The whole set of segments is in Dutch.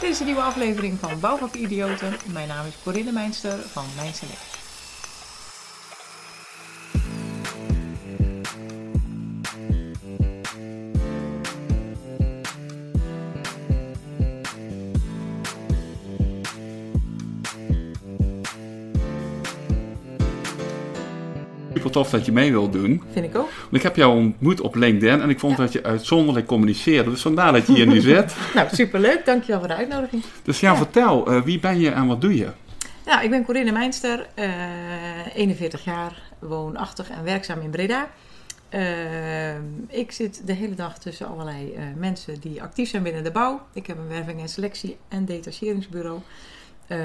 Dit is een nieuwe aflevering van Bouwvakidioten. Mijn naam is Corinne Meinster van Mijn tof dat je mee wilt doen. Vind ik ook. Want ik heb jou ontmoet op LinkedIn en ik vond dat je uitzonderlijk communiceerde. Dus vandaar dat je hier nu zit. Nou, superleuk. Dankjewel voor de uitnodiging. Dus ja, Ja. vertel, eh, wie ben je en wat doe je? Ja, ik ben Corinne Meinster, eh 41 jaar, woonachtig en werkzaam in Breda. Eh, ik zit de hele dag tussen allerlei eh, mensen die actief zijn binnen de bouw. Ik heb een werving en selectie en detacheringsbureau. Eh,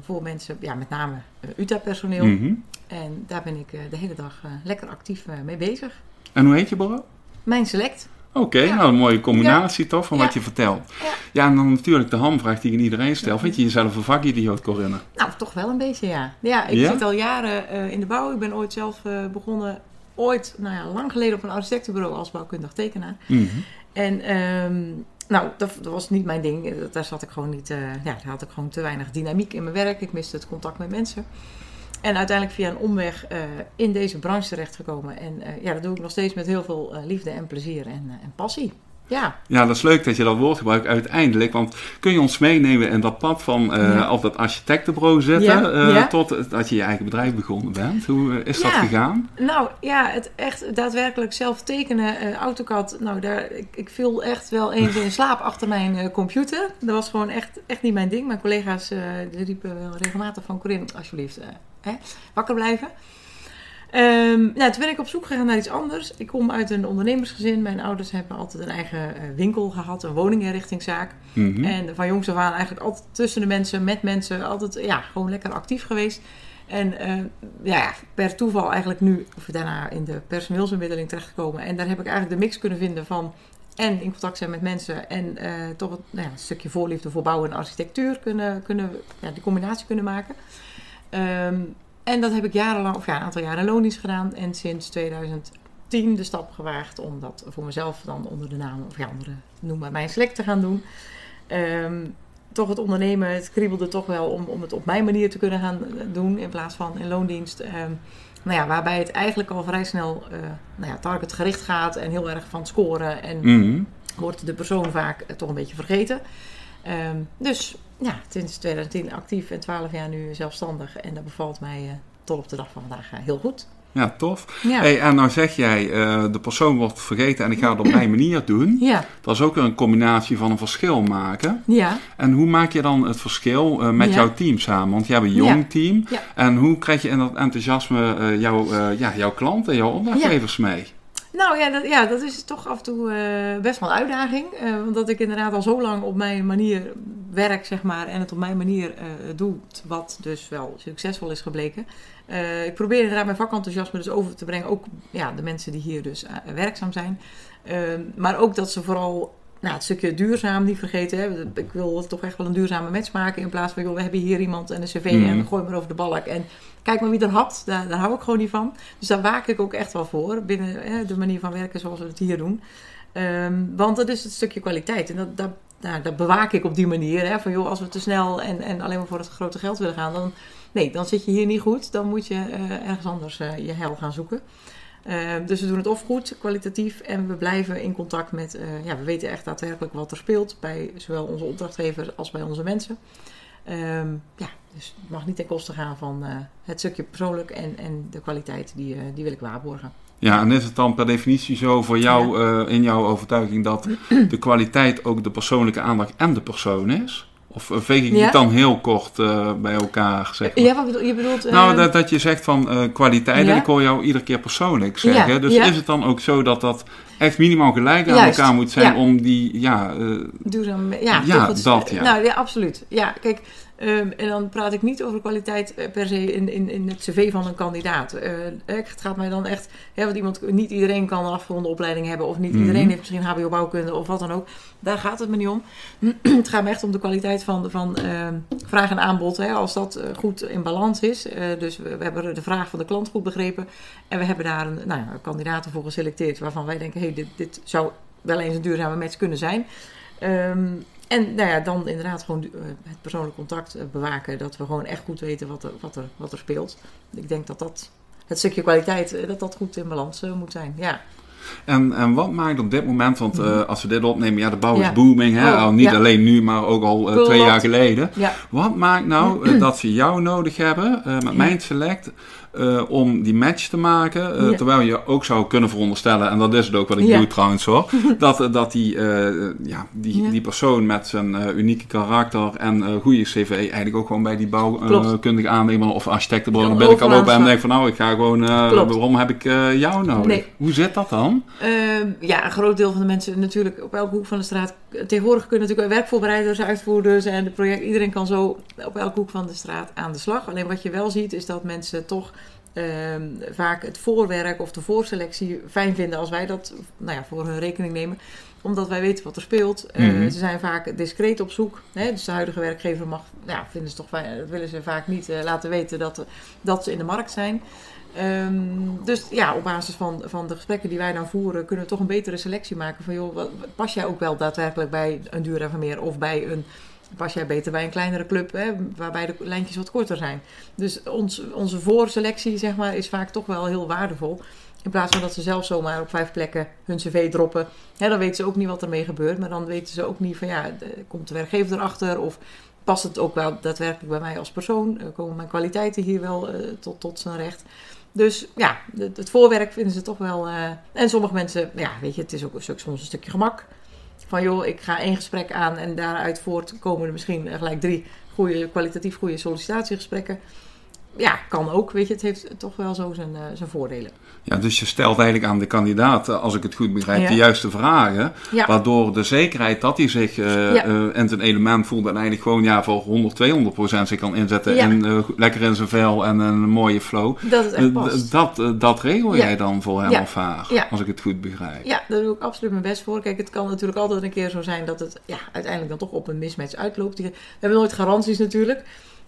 voor mensen, ja, met name eh, UTA-personeel. Mhm. En daar ben ik eh, de hele dag lekker actief mee bezig. En hoe heet je bureau? Mijn select. Oké, Ja. nou een mooie combinatie toch van Ja. wat je vertelt. Ja. Ja, en dan natuurlijk de hamvraag die ik aan iedereen stel. Vind je jezelf een vakidioot, Corinne? Nou, toch wel een beetje, ja. Ja, ik zit al jaren in de bouw. Ik ben ooit zelf begonnen, ooit, nou ja, lang geleden op een architectenbureau als bouwkundig tekenaar. Mhm. En ehm, nou, dat, dat was niet mijn ding. Eh, Daar zat ik gewoon niet, eh, ja, daar had ik gewoon te weinig dynamiek in mijn werk. Ik miste het contact met mensen. En uiteindelijk via een omweg eh, in deze branche terechtgekomen. En ja, dat doe ik nog steeds met heel veel liefde en plezier en, en passie. Ja, Ja, dat is leuk dat je dat woord gebruikt uiteindelijk. Want kun je ons meenemen in dat pad van Ja. op dat architectenbureau zitten... Ja, eh, ja. tot dat je je eigen bedrijf begonnen bent? Hoe eh, is dat gegaan? Nou ja, het echt daadwerkelijk zelf tekenen, eh, AutoCAD. Nou, daar, ik, ik viel echt wel eens in slaap achter mijn computer. Dat was gewoon echt, echt niet mijn ding. Mijn collega's riepen wel regelmatig van Corinne, alsjeblieft, hè, wakker blijven. Ehm, nou, toen ben ik op zoek gegaan naar iets anders. Ik kom uit een ondernemersgezin. Mijn ouders hebben altijd een eigen eh, winkel gehad, een woninginrichtingszaak. Mhm. En van jongs af aan eigenlijk altijd tussen de mensen, met mensen, altijd ja, gewoon lekker actief geweest. En eh, ja, per toeval eigenlijk nu, of daarna in de personeelsbemiddeling terechtgekomen. En daar heb ik eigenlijk de mix kunnen vinden van en in contact zijn met mensen en eh, toch het, nou ja, een stukje voorliefde voor bouw en architectuur kunnen, kunnen ja, die combinatie kunnen maken. Ehm, en dat heb ik jarenlang, of ja, een aantal jaren loondienst gedaan. En sinds 2010 de stap gewaagd om dat voor mezelf dan onder de naam, of ja, onder de noem maar mijn select te gaan doen. Ehm, toch het ondernemen, het kriebelde toch wel om, om het op mijn manier te kunnen gaan doen in plaats van in loondienst. Ehm, nou ja, waarbij het eigenlijk al vrij snel eh nou ja, targetgericht gaat en heel erg van scoren. En Mhm. wordt de persoon vaak eh, toch een beetje vergeten. Ehm, dus ja, sinds 2010 actief en 12 jaar nu zelfstandig. En dat bevalt mij eh, tot op de dag van vandaag eh, heel goed. Ja, tof. Ja. Hey, en nou zeg jij, eh, de persoon wordt vergeten en ik ga het op mijn manier doen. Ja, Dat is ook weer een combinatie van een verschil maken. ja. En hoe maak je dan het verschil met Ja. jouw team samen? Want je hebt een jong Ja. team. Ja. En hoe krijg je in dat enthousiasme jouw, ja, jouw klanten, jouw opdrachtgevers mee? Nou ja dat, ja, dat is toch af en toe best wel een uitdaging. Omdat ik inderdaad al zo lang op mijn manier werk, zeg maar. En het op mijn manier eh doe, wat dus wel succesvol is gebleken. Eh, ik probeer inderdaad mijn vakenthousiasme dus over te brengen. Ook ja, de mensen die hier dus eh, werkzaam zijn. Ehm, maar ook dat ze vooral nou, het stukje duurzaam niet vergeten. Hè. Ik wil toch echt wel een duurzame match maken. In plaats van, joh, we hebben hier iemand en een cv Mhm. en gooi maar over de balk. En kijk maar wie er had. Daar, daar hou ik gewoon niet van. Dus daar waak ik ook echt wel voor. Binnen hè, de manier van werken zoals we het hier doen. Ehm, want dat is het stukje kwaliteit. En dat, dat, nou, dat bewaak ik op die manier. Hè, van joh, als we te snel en, en alleen maar voor het grote geld willen gaan. Dan, nee, dan zit je hier niet goed. Dan moet je eh, ergens anders eh, je hel gaan zoeken. Ehm, dus we doen het of goed, kwalitatief. En we blijven in contact met... eh, ja, we weten echt daadwerkelijk wat er speelt. Bij zowel onze opdrachtgevers als bij onze mensen. Ehm, ja, dus het mag niet ten koste gaan van het stukje persoonlijk en, en de kwaliteit. Die, die wil ik waarborgen. Ja, en is het dan per definitie zo voor jou, eh, in jouw overtuiging, dat de kwaliteit ook de persoonlijke aandacht en de persoon is? Of eh, veeg ik Ja. het dan heel kort eh, bij elkaar, zeg maar? Ja, wat bedoel je? bedoelt, Nou, dat, dat je zegt van kwaliteit, Ja. en ik hoor jou iedere keer persoonlijk zeggen. Ja, Dus is het dan ook zo dat dat echt minimaal gelijk aan Juist, elkaar moet zijn om die, ja, eh, Duurzaam, ja, Ja, dat, ja. Nou ja, absoluut. Ja, kijk, ehm, en dan praat ik niet over kwaliteit eh, per se in, in, in het cv van een kandidaat. Eh, het gaat mij dan echt, hè, want iemand, niet iedereen kan een afgeronde opleiding hebben, of niet Mhm. iedereen heeft misschien HBO-bouwkunde of wat dan ook. Daar gaat het me niet om. het gaat me echt om de kwaliteit van, van ehm, vraag en aanbod. Hè, als dat eh, goed in balans is. Eh, dus we, we hebben de vraag van de klant goed begrepen. En we hebben daar een, nou ja, kandidaten voor geselecteerd waarvan wij denken, hey, dit, dit zou wel eens een duurzame match kunnen zijn. Ehm, en nou ja, dan inderdaad gewoon uh, het persoonlijk contact bewaken. Dat we gewoon echt goed weten wat er, wat er, wat er speelt. Ik denk dat dat, het stukje kwaliteit, dat dat goed in balans moet zijn. Ja. En, en wat maakt op dit moment, want uh, als we dit opnemen, ja, de bouw is booming, hè? Oh, niet ja. alleen nu, maar ook al uh, twee jaar geleden. Ja. Wat maakt nou uh, dat ze jou nodig hebben met Mind Select om die match te maken. Terwijl je ook zou kunnen veronderstellen, en dat is het ook wat ik doe trouwens hoor, dat, dat die, ja, die, die persoon met zijn unieke karakter en goede cv eigenlijk ook gewoon bij die bouwkundige aannemer of architectenbureau, dan ben ik al ook bij hem denk van nou, ik ga gewoon, waarom heb ik jou nodig? Nee. Hoe zit dat dan? Ehm, ja, een groot deel van de mensen natuurlijk op elke hoek van de straat. Tegenwoordig kunnen natuurlijk werkvoorbereiders, uitvoerders en de project, iedereen kan zo op elke hoek van de straat aan de slag. Alleen wat je wel ziet is dat mensen toch Ehm, vaak het voorwerk of de voorselectie fijn vinden als wij dat nou ja, voor hun rekening nemen. Omdat wij weten wat er speelt. Mm -hmm. ze zijn vaak discreet op zoek. Hè? Dus de huidige werkgever mag, ja, vinden ze toch dat willen ze vaak niet uh, laten weten dat, dat ze in de markt zijn. Um, dus ja, op basis van, van de gesprekken die wij dan voeren, kunnen we toch een betere selectie maken. Van joh, pas jij ook wel daadwerkelijk bij een Dura Meer of bij een pas jij beter bij een kleinere club, hè, waarbij de lijntjes wat korter zijn. Dus ons, onze voorselectie zeg maar, is vaak toch wel heel waardevol. In plaats van dat ze zelf zomaar op vijf plekken hun cv droppen. Hè, dan weten ze ook niet wat ermee gebeurt. Maar dan weten ze ook niet van ja, komt de werkgever erachter? Of past het ook wel daadwerkelijk bij mij als persoon? komen mijn kwaliteiten hier wel uh, tot, tot zijn recht? Dus ja, het, het, voorwerk vinden ze toch wel. Uh, en sommige mensen, ja, weet je, het is ook soms een stukje gemak. Van joh, ik ga één gesprek aan en daaruit voort komen er misschien gelijk drie goede, kwalitatief goede sollicitatiegesprekken. Ja, kan ook, weet je, het heeft toch wel zo zijn, uh, zijn voordelen. Ja, dus je stelt eigenlijk aan de kandidaat, als ik het goed begrijp, ja. de juiste vragen. Ja. Waardoor de zekerheid dat hij zich uh, ja. uh, in zijn element voelt en eigenlijk gewoon ja, voor 100, 200 procent zich kan inzetten. En lekker in zijn vel en een mooie flow. Dat het echt past. dat, dat regel jij dan voor hem of haar, als ik het goed begrijp. Ja, daar doe ik absoluut mijn best voor. Kijk, het kan natuurlijk altijd een keer zo zijn dat het ja, uiteindelijk dan toch op een mismatch uitloopt. We hebben nooit garanties natuurlijk.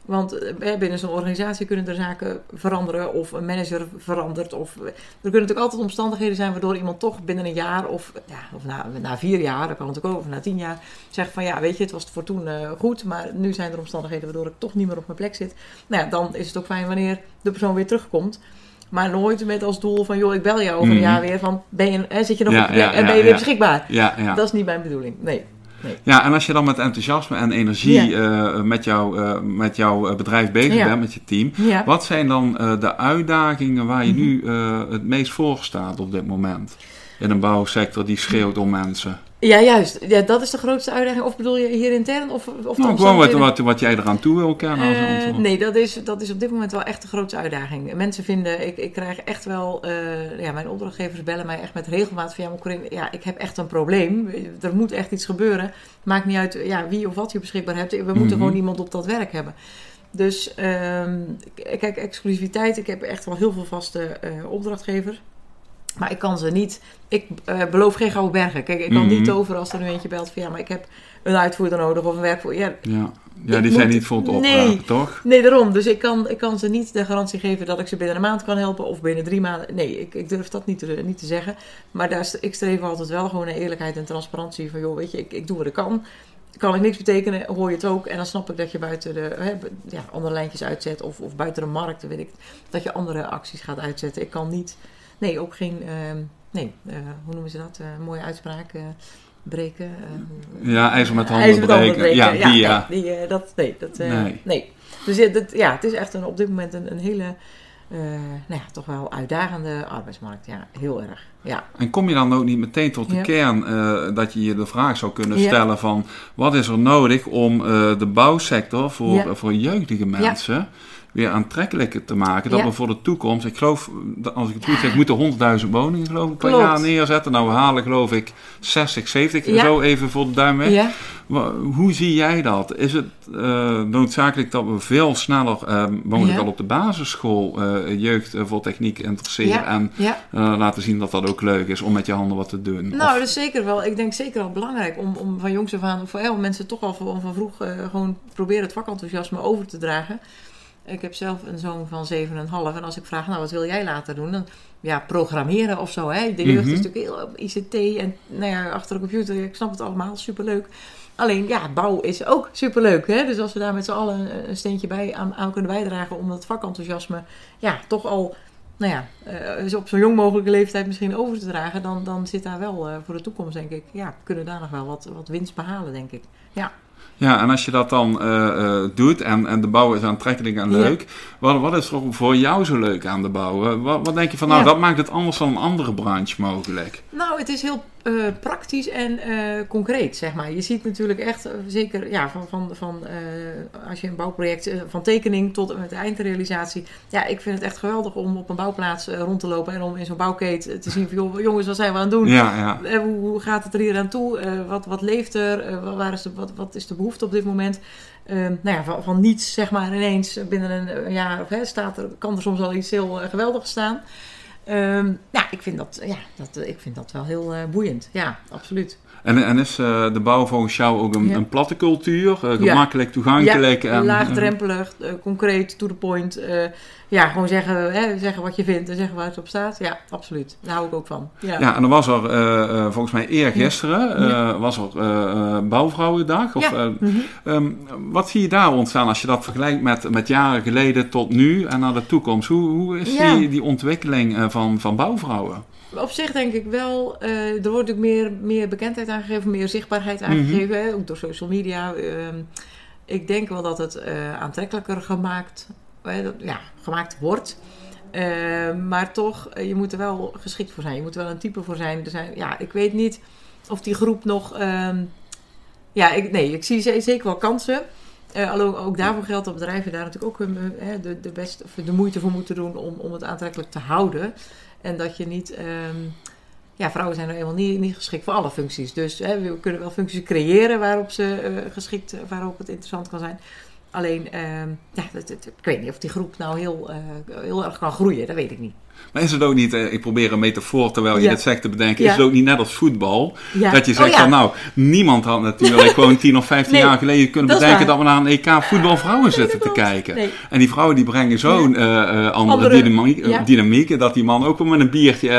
Want binnen zo'n organisatie kunnen er zaken veranderen of een manager verandert. Of, er kunnen natuurlijk altijd omstandigheden zijn waardoor iemand toch binnen een jaar of, ja, of na, na vier jaar, dat kan natuurlijk ook, of na tien jaar, zegt van ja, weet je, het was voor toen uh, goed, maar nu zijn er omstandigheden waardoor ik toch niet meer op mijn plek zit. Nou ja, dan is het ook fijn wanneer de persoon weer terugkomt. Maar nooit met als doel van, joh, ik bel jou over een jaar weer van, ben je, hè, zit je nog ja, op je plek ja, en ben je weer beschikbaar? Dat is niet mijn bedoeling, nee. Nee. Ja, en als je dan met enthousiasme en energie ja. uh, met, jou, uh, met jouw bedrijf bezig ja. bent, met je team, ja. wat zijn dan uh, de uitdagingen waar je mm -hmm. nu het meest voor staat op dit moment? In een bouwsector die schreeuwt om mensen. Ja, juist. Ja, dat is de grootste uitdaging. Of bedoel je hier intern? Of, of nou, gewoon wat, wat, wat jij eraan toe wil kennen. Uh, nee, dat is, dat is op dit moment wel echt de grootste uitdaging. Mensen vinden, ik, ik krijg echt wel, uh, ja, mijn opdrachtgevers bellen mij echt met regelmaat van, ja, maar Corinne, ja, ik heb echt een probleem. Er moet echt iets gebeuren. Maakt niet uit ja, wie of wat je beschikbaar hebt. We moeten mm -hmm. gewoon iemand op dat werk hebben. Dus um, kijk, exclusiviteit. Ik heb echt wel heel veel vaste uh, opdrachtgevers. Maar ik kan ze niet. Ik uh, beloof geen gouden bergen. Kijk, ik kan mm -hmm. niet toveren als er nu eentje belt van ja, maar ik heb een uitvoerder nodig of een werkvoerder. Ja, ja. ja die zijn moet... niet nee, toch? Nee, daarom. Dus ik kan, ik kan ze niet de garantie geven dat ik ze binnen een maand kan helpen of binnen drie maanden. Nee, ik, ik durf dat niet te, niet te zeggen. Maar daar, ik streef altijd wel gewoon naar eerlijkheid en transparantie. Van joh, weet je, ik, ik doe wat ik kan. Kan ik niks betekenen, hoor je het ook. En dan snap ik dat je buiten de hè, ja, andere lijntjes uitzet of, of buiten de markt, weet ik, dat je andere acties gaat uitzetten. Ik kan niet. Nee, ook geen. Uh, nee, uh, hoe noemen ze dat? Uh, mooie uitspraak. Uh, breken. ja, ijzer met handen ijzer met breken. breken. Ja, die ja. Nee, die, dat, nee, dat, nee. nee. Dus dat, ja, het is echt een, op dit moment een, een hele. nou ja, toch wel uitdagende arbeidsmarkt. Ja, heel erg. Ja. En kom je dan ook niet meteen tot de ja. kern dat je je de vraag zou kunnen stellen van wat is er nodig om de bouwsector voor, voor jeugdige mensen weer aantrekkelijker te maken. Dat ja. we voor de toekomst, ik geloof, als ik het goed zeg, moeten 100.000 woningen geloof ik per Klopt. jaar neerzetten. Nou, we halen geloof ik 60, 70, ja. zo even voor de duim weg. Ja. Hoe zie jij dat? Is het uh, noodzakelijk dat we veel sneller, uh, mogelijk al op de basisschool, uh, jeugd voor techniek interesseren en laten zien dat dat ook leuk is om met je handen wat te doen? Nou, of... dat is zeker wel. Ik denk zeker wel belangrijk om, om van jongs af aan, voor heel mensen toch al van, van vroeg gewoon proberen het vakenthousiasme over te dragen. Ik heb zelf een zoon van 7,5. En als ik vraag, nou, wat wil jij later doen? Dan, ja, programmeren of zo. Hè? De jeugd mm -hmm. is natuurlijk heel ICT en nou ja, achter de computer. Ik snap het allemaal, superleuk. Alleen ja, bouw is ook superleuk. Hè? Dus als we daar met z'n allen een steentje bij aan, aan kunnen bijdragen om dat vakenthousiasme ja, toch al nou ja, uh, op zo jong mogelijke leeftijd misschien over te dragen, dan, dan zit daar wel uh, voor de toekomst, denk ik. Ja, kunnen daar nog wel wat, wat winst behalen, denk ik. Ja. Ja, en als je dat dan uh, doet en, en de bouw is aantrekkelijk en leuk, wat, wat is er voor jou zo leuk aan de bouw? Wat, wat denk je van, nou, dat maakt het anders dan een andere branche mogelijk? Nou, het is heel uh, praktisch en concreet, zeg maar. Je ziet natuurlijk echt, zeker ja, van, van, van als je een bouwproject, van tekening tot en met de eindrealisatie. Ja, ik vind het echt geweldig om op een bouwplaats rond te lopen en om in zo'n bouwkeet te zien van, jongens, wat zijn we aan het doen? Ja, ja. Hoe, hoe, gaat het er hier aan toe? wat, wat leeft er? waar is de, wat, wat is de behoefte? op dit moment. Um, nou ja, van, van, niets, zeg maar, ineens binnen een jaar of hè, staat er, kan er soms wel iets heel uh, geweldigs staan. Um, ja, ik vind dat, ja dat, ik vind dat wel heel uh, boeiend. Ja, absoluut. En, en is uh, de bouw volgens jou ook een, ja. een platte cultuur? Uh, gemakkelijk, toegankelijk? Ja, en, laagdrempelig, concreet, to the point ja, gewoon zeggen, hè, zeggen wat je vindt en zeggen waar het op staat. Ja, absoluut. Daar hou ik ook van. Ja, ja en dan was er volgens mij eergisteren ja. was er Bouwvrouwendag. Of, mm -hmm. um, wat zie je daar ontstaan als je dat vergelijkt met, met jaren geleden tot nu en naar de toekomst? Hoe, hoe is die, die ontwikkeling van, van bouwvrouwen? Op zich denk ik wel, er wordt ook meer, meer bekendheid aangegeven, meer zichtbaarheid aangegeven, mm -hmm. ook door social media. Ehm, ik denk wel dat het aantrekkelijker gemaakt ja, gemaakt wordt. Uh, maar toch, je moet er wel geschikt voor zijn. Je moet er wel een type voor zijn. Er zijn ja, ik weet niet of die groep nog. Uh, ja, ik, nee, ik zie zeker wel kansen. Uh, alhoewel ook daarvoor geldt dat bedrijven daar natuurlijk ook hun, de, de, best, of de moeite voor moeten doen om, om het aantrekkelijk te houden. En dat je niet. Um, ja, vrouwen zijn er helemaal niet, niet geschikt voor alle functies. Dus we kunnen wel functies creëren waarop, ze, uh, geschikt, waarop het interessant kan zijn. Alleen, uh, ja, ik weet niet of die groep nou heel, heel erg kan groeien. Dat weet ik niet. Maar is het ook niet, uh, ik probeer een metafoor terwijl je ja. dit zegt te bedenken, ja. is het ook niet net als voetbal? Ja. Dat je zegt oh, van nou, niemand had natuurlijk gewoon 10 of 15 nee, jaar geleden kunnen dat bedenken dat we naar een EK voetbalvrouwen zitten te kijken. Nee. En die vrouwen die brengen zo'n uh, andere, andere, dynamiek, dynamiek, dat die man ook wel met een biertje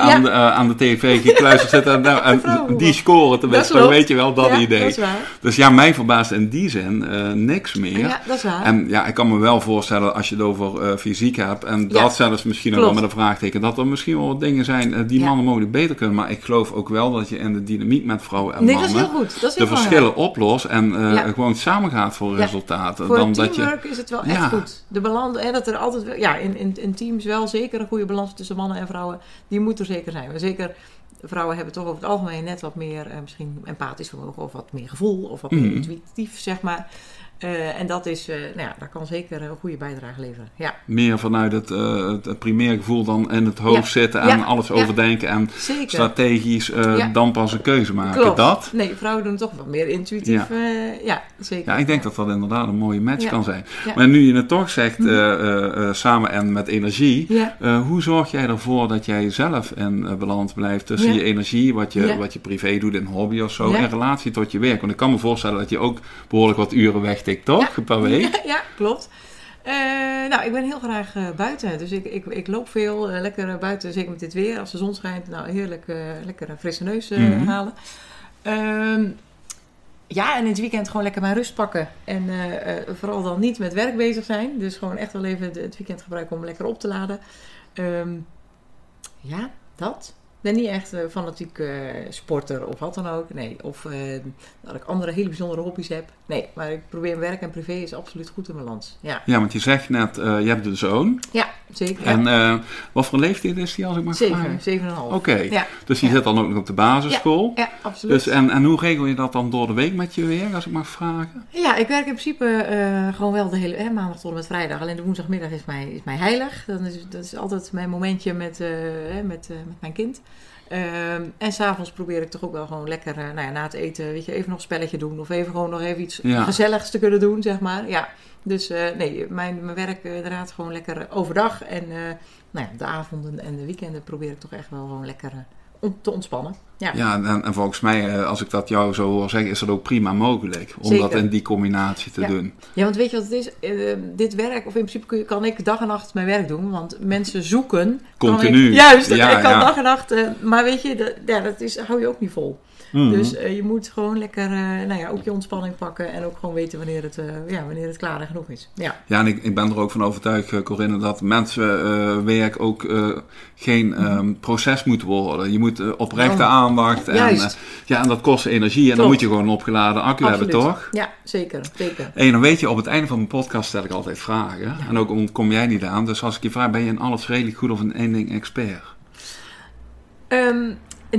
aan, de, aan de tv gekluisterd zit en, en die scoren te wedstrijd, weet je wel, dat idee. Dat dus ja, mij verbaast in die zin niks meer. Ja, dat is waar. En ja, ik kan me wel voorstellen als je het over fysiek hebt en dat zelfs misschien ook wel met een vraagteken. Dat er misschien wel wat dingen zijn uh, die ja. mannen mogelijk beter kunnen. Maar ik geloof ook wel dat je in de dynamiek met vrouwen en nee, mannen dat is heel goed. Dat is de verschillen oplost en uh, ja. gewoon samen gaat voor resultaten. Voor dan dat je, is het wel echt goed. De balans, hè, dat er altijd, ja, in, in, in teams wel zeker een goede balans tussen mannen en vrouwen. Die moet er zeker zijn. Maar zeker vrouwen hebben toch over het algemeen net wat meer uh, misschien empathisch vermogen of wat meer gevoel of wat meer mm. intuïtief, zeg maar. Uh, en dat is, uh, nou ja, dat kan zeker een goede bijdrage leveren. Ja. Meer vanuit het, uh, het, het primaire gevoel dan in het hoofd ja. zitten en ja. alles overdenken en zeker. strategisch dan pas een keuze maken. Klopt. Dat? Nee, vrouwen doen toch wat meer intuïtief. Ja, zeker. Ja, ik denk dat dat inderdaad een mooie match kan zijn. Maar nu je het toch zegt, mm. samen en met energie, hoe zorg jij ervoor dat jij zelf in balans blijft tussen je energie, wat je, wat je privé doet in hobby of zo, in relatie tot je werk? Want ik kan me voorstellen dat je ook behoorlijk wat uren wegtikt toch? Ja. Een paar weken? Ja, ja klopt. Uh, nou, ik ben heel graag uh, buiten. Dus ik, ik, ik loop veel. Uh, lekker buiten, zeker met dit weer. Als de zon schijnt, nou heerlijk lekker een frisse neus mm -hmm. halen. Ehm, ja, en in het weekend gewoon lekker mijn rust pakken. En vooral dan niet met werk bezig zijn. Dus gewoon echt wel even het weekend gebruiken om lekker op te laden. Um, ja, dat ben niet echt een fanatiek sporter of wat dan ook. Nee, of uh, dat ik andere hele bijzondere hobby's heb. Nee, maar ik probeer werk en privé is absoluut goed in balans. Ja, ja want je zegt net, je hebt een zoon. Ja, zeker. En uh, wat voor leeftijd is die als ik mag Zeven, zeven en half. Oké, okay. ja. dus die ja. zit dan ook nog op de basisschool. Ja, ja absoluut. Dus, en, en hoe regel je dat dan door de week met je werk, als ik mag vragen? Ja, ik werk in principe gewoon wel de hele eh, maandag tot en met vrijdag. Alleen de woensdagmiddag is mij, is mij heilig. Dan is, dat is altijd mijn momentje met, met, met mijn kind. Um, en s'avonds probeer ik toch ook wel gewoon lekker uh, nou ja, na het eten, weet je, even nog een spelletje doen. Of even gewoon nog even iets ja. gezelligs te kunnen doen, zeg maar. Ja, dus uh, nee, mijn, mijn werk uh, inderdaad gewoon lekker overdag. En nou ja, de avonden en de weekenden probeer ik toch echt wel gewoon lekker te ontspannen. Ja. Ja, en, en volgens mij, eh, als ik dat jou zo hoor zeggen, is dat ook prima mogelijk. Om Zeker. dat in die combinatie te Ja. doen. Ja, want weet je wat het is? Eh, dit werk, of in principe kan ik dag en nacht mijn werk doen. Want mensen zoeken. Continu. Ik, juist, Ja, ik kan dag en nacht. eh, maar weet je, dat, ja, dat is, hou je ook niet vol. Mhm. Dus eh, je moet gewoon lekker, eh, nou ja, ook je ontspanning pakken. En ook gewoon weten wanneer het, eh, ja, wanneer het klaar en genoeg is. Ja, Ja, en ik, ik ben er ook van overtuigd, Corinne, dat mensenwerk ook geen ehm, proces moet worden. Je moet oprechte Oh. aandacht en, Juist. ja, en dat kost energie. En dan moet je gewoon een opgeladen accu hebben, toch? Ja, zeker. zeker. Hé, dan weet je, op het einde van mijn podcast stel ik altijd vragen. En ook ontkom jij niet aan. Dus als ik je vraag, ben je in alles redelijk goed of in één ding expert? Ehm,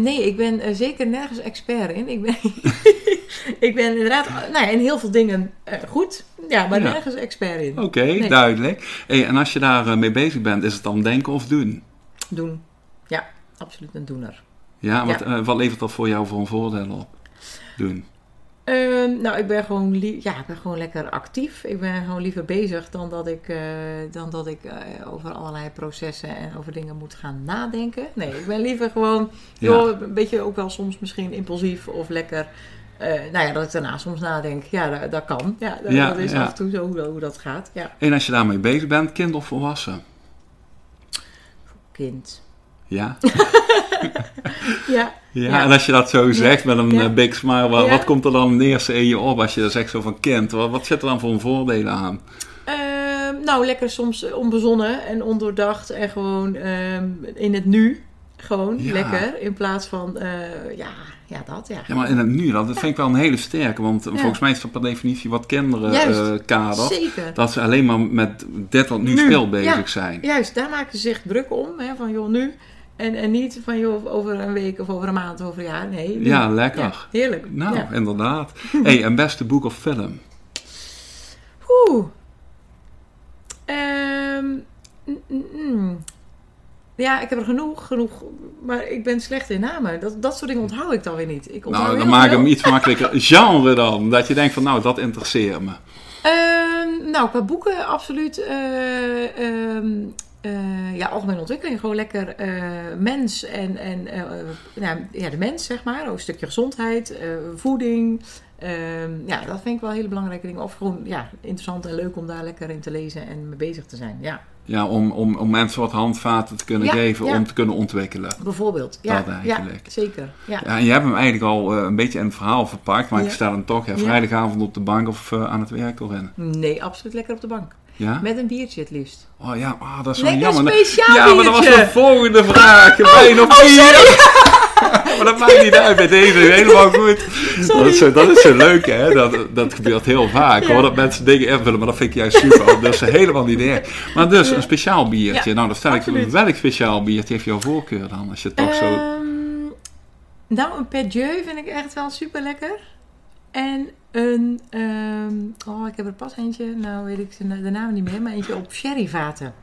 nee, ik ben eh, zeker nergens expert in. Ik ben, ik ben inderdaad nou ja, in heel veel dingen eh, goed. Ja, maar Ja. nergens expert in. Oké, Nee. duidelijk. Hey, en als je daar eh, mee bezig bent, is het dan denken of doen? Doen. Ja, absoluut een doener. Ja, wat, Ja. wat levert dat voor jou voor een voordeel op? Doen. Ehm, nou, ik ben, gewoon ja, ik ben gewoon lekker actief. Ik ben gewoon liever bezig dan dat ik, eh, dan dat ik eh, over allerlei processen en over dingen moet gaan nadenken. Nee, ik ben liever gewoon Ja. joh, een beetje ook wel soms misschien impulsief of lekker. eh, nou ja, dat ik daarna soms nadenk. Ja, dat, dat kan. Ja, dat, Ja, dat is ja. af en toe zo hoe, hoe dat gaat. Ja, En als je daarmee bezig bent, kind of volwassen? kind. Ja. Ja, Ja, en als je dat zo zegt met een eh, big smile, wat, komt er dan het eerste in je op als je zegt zo van kind? Wat, wat zit er dan voor een voordelen aan? Ehm, nou, lekker soms onbezonnen en ondoordacht en gewoon ehm, in het nu. Gewoon Ja. lekker. In plaats van, eh, ja, ja, dat. Ja, Ja, maar in het nu, dat vind ik wel een hele sterke, want volgens mij is dat per definitie wat kinderen eh kadert. Zeker. Dat ze alleen maar met dit wat nu, Nu, speelt bezig zijn. Juist, daar maken ze zich druk om. Hè, van joh, nu. En, en niet van joh, over een week of over een maand of over een jaar. Nee. Ja, lekker. Ja, heerlijk. Nou, Ja. inderdaad. hey, een beste boek of film? Oeh. Ehm, mm, mm, mm. Ja, ik heb er genoeg, genoeg. Maar ik ben slecht in namen. Dat, dat soort dingen onthoud ik dan weer niet. Ik Nou, dan maak ik hem iets makkelijker. Genre dan. Dat je denkt van, nou, dat interesseert me. Ehm, nou, qua boeken absoluut. ehm, eh, ja, algemene ontwikkeling. Gewoon lekker eh, mens en, en eh, nou, ja, de mens, zeg maar. Ook een stukje gezondheid, voeding. Ehm, ja, dat vind ik wel hele belangrijke dingen. Of gewoon ja, interessant en leuk om daar lekker in te lezen en mee bezig te zijn. Ja, Ja, om, om, om mensen wat handvaten te kunnen Ja, geven ja. om te kunnen ontwikkelen. bijvoorbeeld. Ja, eigenlijk. zeker. Ja. Ja, en je hebt hem eigenlijk al een beetje in het verhaal verpakt, maar ik stel hem toch hè, vrijdagavond op de bank of aan het werk erin. Nee, absoluut lekker op de bank. Ja? Met een biertje het liefst. Oh ja, ah, dat is Lekker jammer. speciaal ja, maar dat was de volgende vraag. Wijn of bier? maar dat maakt niet uit bij deze. Helemaal goed. Dat is, zo, dat is zo leuk, hè? Dat, dat gebeurt heel vaak, Ja. hoor. Dat mensen dingen invullen, maar dat vind ik juist super. Dat is helemaal niet erg. Maar dus, een speciaal biertje. Ja, nou, dan stel ik absoluut. welk speciaal biertje heeft jouw voorkeur dan? Als je toch zo... Ehm, nou, een Perdieu vind ik echt wel super lekker. En een, ehm, oh, ik heb er pas eentje, nou weet ik de de naam niet meer, maar eentje op sherryvaten.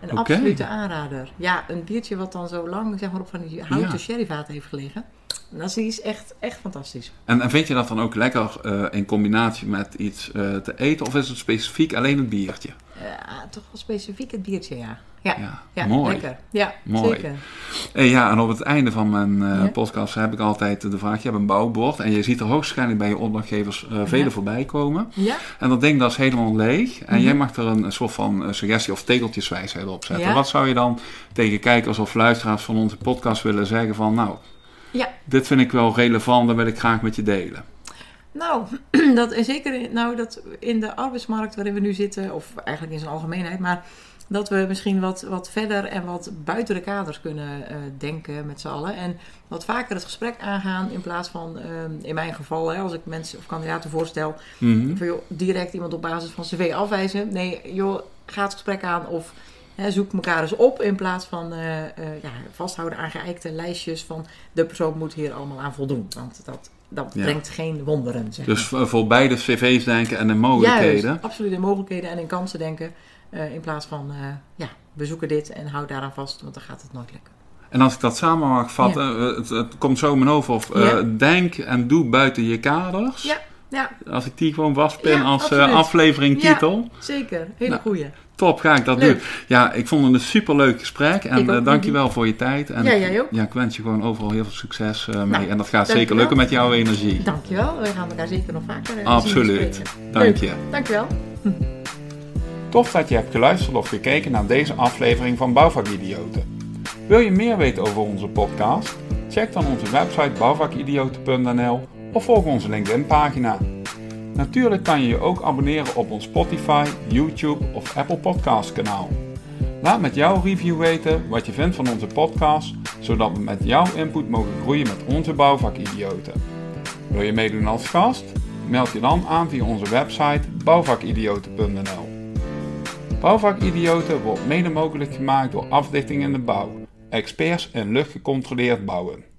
Een absolute aanrader. Ja, een biertje wat dan zo lang zeg maar, op van die houten Ja. sherryvaten heeft gelegen. Dat is echt, echt fantastisch. En, en vind je dat dan ook lekker eh, in combinatie met iets eh, te eten? Of is het specifiek alleen het biertje? Eh, toch wel specifiek het biertje, ja. Ja, Ja, ja, mooi. lekker. Ja, Mooi. zeker. Eh, ja, en op het einde van mijn eh, Ja. podcast heb ik altijd de vraag: je hebt een bouwbord en je ziet er hoogstwaarschijnlijk bij je opdrachtgevers eh vele Ja. voorbij komen. Ja, En dat ding dat is helemaal leeg. En Mhm. jij mag er een, soort van eh, suggestie of tegeltjeswijsheid op zetten. Wat zou je dan tegen kijkers of luisteraars van onze podcast willen zeggen van... Nou, ja. dit vind ik wel relevant, dat wil ik graag met je delen. Nou, dat, en zeker in, nou, dat in de arbeidsmarkt waarin we nu zitten, of eigenlijk in zijn algemeenheid, maar dat we misschien wat, wat verder en wat buiten de kaders kunnen eh, denken met z'n allen. En wat vaker het gesprek aangaan in plaats van, ehm, in mijn geval, hè, als ik mensen of kandidaten voorstel, Mhm. van, joh, direct iemand op basis van cv afwijzen. Nee, joh, ga het gesprek aan of zoek elkaar eens op in plaats van eh, eh, ja, vasthouden aan geëikte lijstjes van de persoon moet hier allemaal aan voldoen. Want dat, dat Ja. brengt geen wonderen. Zeg Dus voor beide cv's denken en de mogelijkheden. Juist, absoluut in mogelijkheden en in kansen denken. eh, in plaats van, ja, we zoeken dit en houd daaraan vast, want dan gaat het nooit lukken. En als ik dat samen mag vatten, het, het komt zo in mijn hoofd of Ja. denk en doe buiten je kaders. Ja. Ja. Als ik die gewoon vastpin Ja, als uh, aflevering Ja. titel. Zeker, hele Nou, goeie. Top, ga ik dat Leuk. doen. Ja, ik vond het een superleuk gesprek. En uh, dankjewel voor je tijd. En Ja, jij ook. Ja, ik wens je gewoon overal heel veel succes uh, mee. Nou, en dat gaat dankjewel. zeker lukken met jouw energie. Dankjewel, we gaan elkaar zeker nog vaker uh, Absoluut. zien spreken. Dank je. Dankjewel. Tof dat je hebt geluisterd of gekeken naar deze aflevering van Bouwvakidioten. Wil je meer weten over onze podcast? Check dan onze website bouwvakidioten.nl of volg onze LinkedIn pagina. Natuurlijk kan je je ook abonneren op ons Spotify, YouTube of Apple Podcast kanaal. Laat met jouw review weten wat je vindt van onze podcast, zodat we met jouw input mogen groeien met onze bouwvakidioten. Wil je meedoen als gast? Meld je dan aan via onze website bouwvakidioten.nl. Bouwvakidioten wordt mede mogelijk gemaakt door Afdichting in de Bouw, experts in luchtgecontroleerd bouwen.